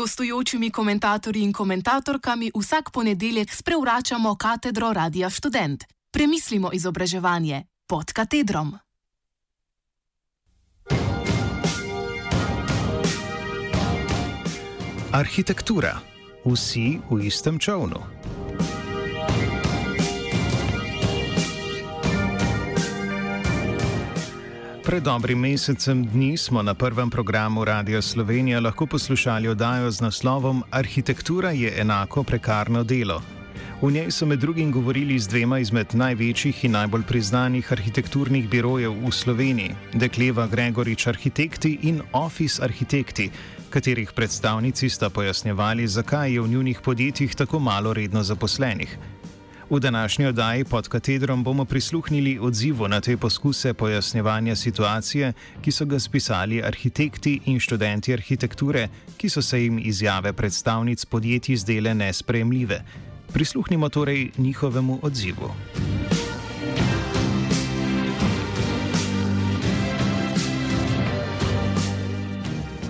gostujočimi komentatorji in komentatorkami vsak ponedeljek sprevračamo katedro Radia Student. Premislimo izobraževanje pod katedrom. Arhitektura. Vsi v istem čovnu. Pred dobrim mesecem dni smo na prvem programu Radia Slovenija lahko poslušali oddajo z naslovom Arhitektura je enako prekarno delo. V njej so med drugim govorili z dvema izmed največjih in najbolj priznanih arhitekturnih birojev v Sloveniji, Dekleva Gregorič Arhitekti in Office Arhitekti, katerih predstavnici sta pojasnjevali, zakaj je v njunih podjetjih tako malo redno zaposlenih. V današnji oddaji pod katedrom bomo prisluhnili odzivu na te poskuse pojasnjevanja situacije, ki so ga spisali arhitekti in študenti arhitekture, ki so se jim izjave predstavnic podjetij zdele nespremljive. Prisluhnimo torej njihovemu odzivu.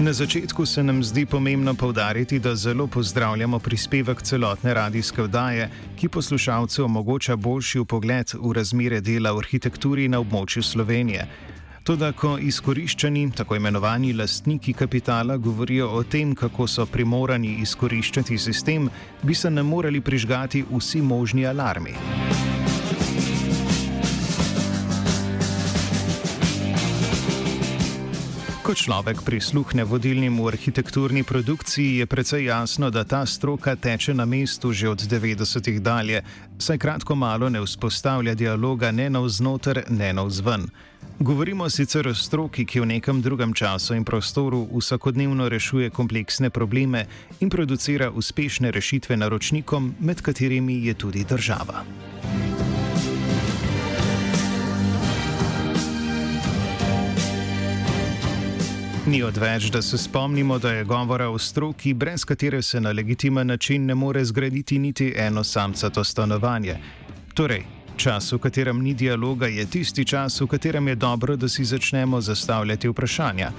Na začetku se nam zdi pomembno povdariti, da zelo pozdravljamo prispevek celotne radijske vdaje, ki poslušalcu omogoča boljši pogled v razmere dela v arhitekturi na območju Slovenije. Toda, ko izkoriščani, tako imenovani lastniki kapitala, govorijo o tem, kako so primorani izkoriščati sistem, bi se nam morali prižgati vsi možni alarmi. Ko človek prisluhne vodilnim v arhitekturni produkciji, je precej jasno, da ta stroka teče na mestu že od 90-ih dalje, saj kratko malo ne vzpostavlja dialoga ne navznoter, ne navzven. Govorimo sicer o stroki, ki v nekem drugem času in prostoru vsakodnevno rešuje kompleksne probleme in producira uspešne rešitve naročnikom, med katerimi je tudi država. Ni odveč, da se spomnimo, da je govora o stroki, brez katere se na legitimen način ne more zgraditi niti eno samcato stanovanje. Torej, čas, v katerem ni dialoga, je tisti čas, v katerem je dobro, da si začnemo zastavljati vprašanja.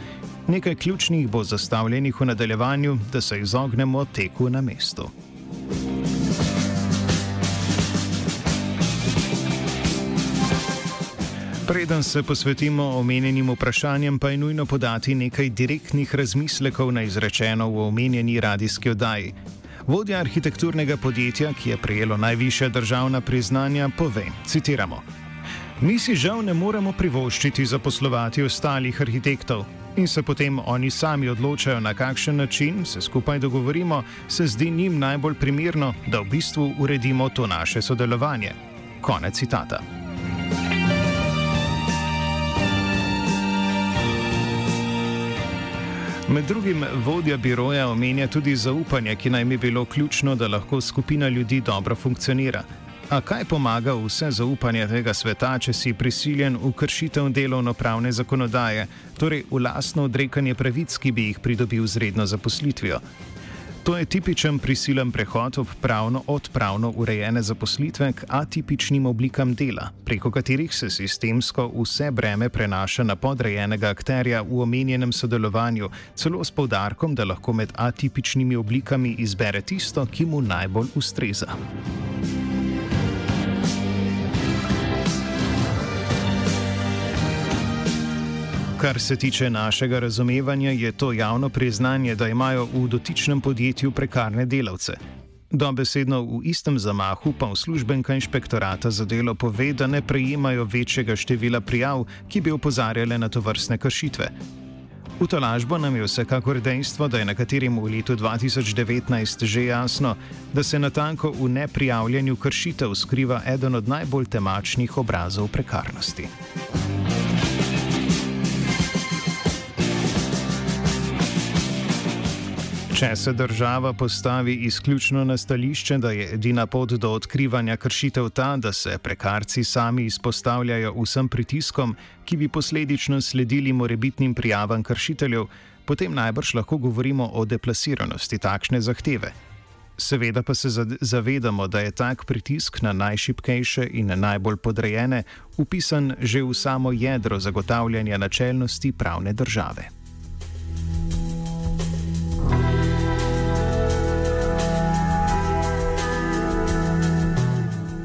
Nekaj ključnih bo zastavljenih v nadaljevanju, da se izognemo teku na mestu. Preden se posvetimo omenjenim vprašanjem, pa je nujno podati nekaj direktnih razmislekov na izrečeno v omenjeni radijski oddaji. Vodja arhitekturnega podjetja, ki je prejelo najviše državna priznanja, pove: Citiramo: Mi si žal ne moremo privoščiti zaposlovati ostalih arhitektov. In se potem oni sami odločajo, na kakšen način se skupaj dogovorimo, se zdi njim najbolj primerno, da v bistvu uredimo to naše sodelovanje. Konec citata. Med drugim vodja biroja omenja tudi zaupanje, ki naj bi bilo ključno, da lahko skupina ljudi dobro funkcionira. A kaj pomaga vse zaupanje tega sveta, če si prisiljen v kršitev delovno-pravne zakonodaje, torej v lastno odrekanje pravic, ki bi jih pridobil z redno zaposlitvijo? To je tipičen prisilen prehod pravno od pravno urejene zaposlitve k atipičnim oblikam dela, preko katerih se sistemsko vse breme prenaša na podrejenega akterja v omenjenem sodelovanju, celo s povdarkom, da lahko med atipičnimi oblikami izbere tisto, ki mu najbolj ustreza. Kar se tiče našega razumevanja, je to javno priznanje, da imajo v dotičnem podjetju prekarne delavce. Dobesedno v istem zamahu pa uslužbenka inšpektorata za delo pove, da ne prejemajo večjega števila prijav, ki bi opozarjale na to vrstne kršitve. V tolažbo nam je vsekakor dejstvo, da je nekaterim v letu 2019 že jasno, da se na tanko v neprijavljanju kršitev skriva eden od najbolj temačnih obrazov prekarnosti. Če se država postavi izključno na stališče, da je edina pot do odkrivanja kršitev ta, da se prekarci sami izpostavljajo vsem pritiskom, ki bi posledično sledili morebitnim prijavam kršiteljev, potem najbrž lahko govorimo o deplasiranosti takšne zahteve. Seveda pa se zavedamo, da je tak pritisk na najšipkejše in najbolj podrejene upisan že v samo jedro zagotavljanja načelnosti pravne države.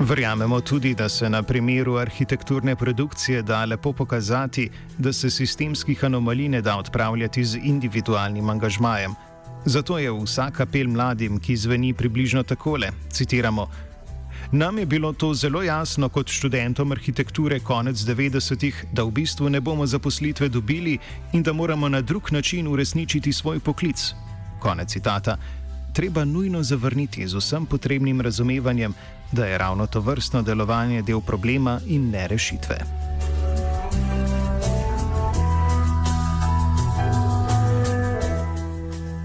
Verjamemo tudi, da se na primeru arhitekturne produkcije da lepo pokazati, da se sistemskih anomalij ne da odpravljati z individualnim angažmajem. Zato je vsak apel mladim, ki zveni približno takole: citiramo. Nam je bilo to zelo jasno kot študentom arhitekture konec 90-ih, da v bistvu ne bomo zaposlitve dobili in da moramo na drug način uresničiti svoj poklic. Konec citata. Treba nujno zavrniti z vsem potrebnim razumevanjem, da je ravno to vrstno delovanje del problema in ne rešitve.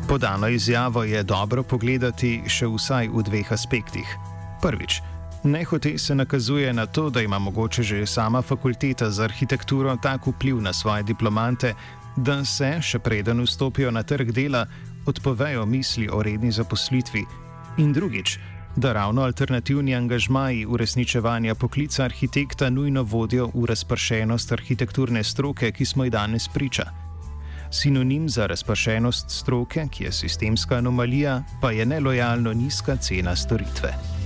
Podano izjavo je dobro pogledati še vsaj v dveh aspektih. Prvič, nehote se nakazuje na to, da ima mogoče že sama fakulteta za arhitekturo tak vpliv na svoje diplomante, da se, še preden vstopijo na trg dela, odpovejo misli o redni zaposlitvi. In drugič, da ravno alternativni angažmaji uresničevanja poklica arhitekta nujno vodijo v razpršenost arhitekturne stroke, ki smo ji danes priča. Sinonim za razpršenost stroke, ki je sistemska anomalija, pa je nelojalno nizka cena storitve.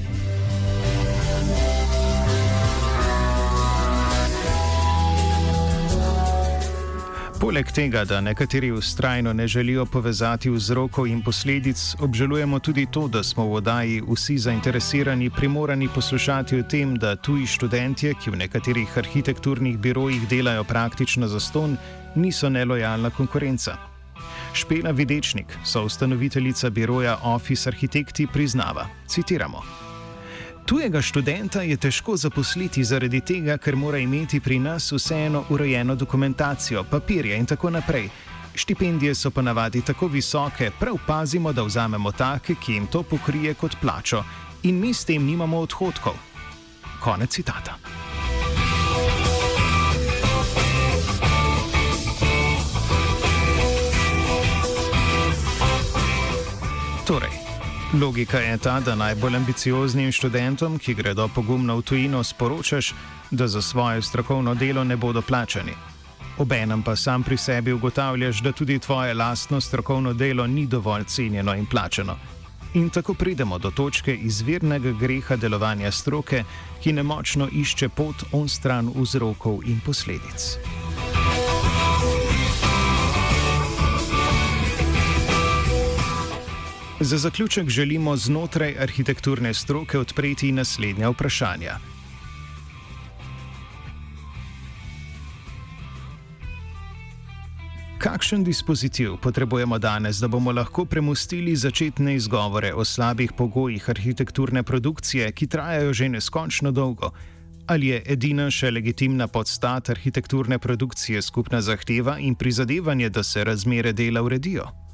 Poleg tega, da nekateri ustrajno ne želijo povezati vzrokov in posledic, obžalujemo tudi to, da smo v oddaji vsi zainteresirani primorani poslušati o tem, da tuji študentje, ki v nekaterih arhitekturnih birojih delajo praktično za ston, niso nelojalna konkurenca. Špela Videčnik, so ustanoviteljica biroja Office Architekti, priznava: Citiramo. Tujega študenta je težko zaposliti zaradi tega, ker mora imeti pri nas vseeno urejeno dokumentacijo, papirje in tako naprej. Štipendije so ponavadi tako visoke, prav pazimo, da vzamemo take, ki jim to pokrije kot plačo, in mi s tem nimamo odhodkov. Konec citata. Logika je ta, da najbolj ambicioznim študentom, ki gredo pogumno v tujino, sporočaš, da za svoje strokovno delo ne bodo plačani. Obenem pa sam pri sebi ugotavljaš, da tudi tvoje lastno strokovno delo ni dovolj cenjeno in plačeno. In tako pridemo do točke izvirnega greha delovanja stroke, ki nemočno išče pot on stran vzrokov in posledic. Za zaključek želimo znotraj arhitekturne stroke odpreti naslednja vprašanja. Kakšen dispozitiv potrebujemo danes, da bomo lahko premustili začetne izgovore o slabih pogojih arhitekturne produkcije, ki trajajo že neskončno dolgo? Ali je edina še legitimna podstat arhitekturne produkcije skupna zahteva in prizadevanje, da se razmere dela uredijo?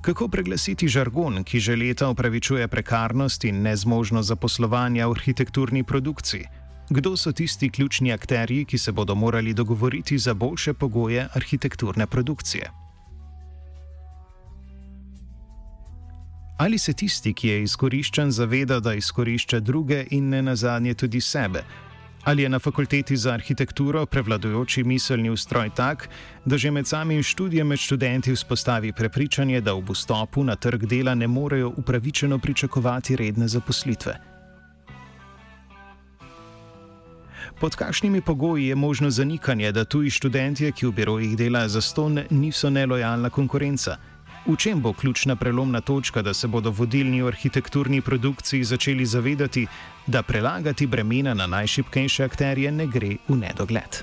Kako preglasiti žargon, ki že leta upravičuje prekarnost in nezmožnost zaposlovanja v arhitekturni produkciji? Kdo so tisti ključni akterji, ki se bodo morali dogovoriti za boljše pogoje arhitekturne produkcije? Ali se tisti, ki je izkoriščen, zaveda, da izkorišča druge in ne nazadnje tudi sebe? Ali je na fakulteti za arhitekturo prevladujoči miselni ustroj tak, da že med samim študijem med študenti vzpostavi prepričanje, da ob vstopu na trg dela ne morejo upravičeno pričakovati redne zaposlitve? Pod kakšnimi pogoji je možno zanikanje, da tuji študentje, ki v birojih delajo za ston, niso nelojalna konkurenca? V čem bo ključna prelomna točka, da se bodo vodilni v arhitekturni produkciji začeli zavedati, da prelagati bremena na najšipkejše akterje ne gre v nedogled?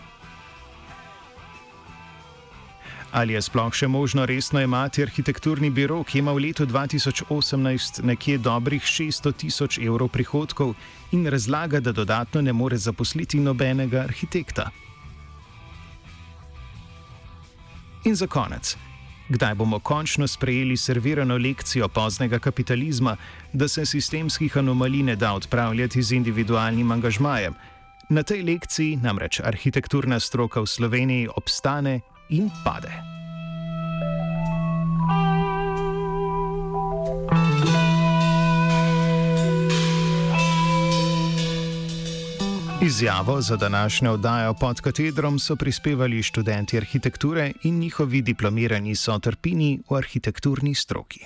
Ali je sploh še možno resno imati arhitekturni biro, ki ima v letu 2018 nekje dobrih 600 tisoč evrov prihodkov in razlaga, da dodatno ne more zaposliti nobenega arhitekta? In za konec. Kdaj bomo končno sprejeli servirano lekcijo poznega kapitalizma, da se sistemskih anomalij ne da odpravljati z individualnim angažmajem? Na tej lekciji namreč arhitekturna stroka v Sloveniji obstane in pade. Izjavo za današnjo oddajo pod katedrom so prispevali študenti arhitekture in njihovi diplomirani sotrpini v arhitekturni stroki.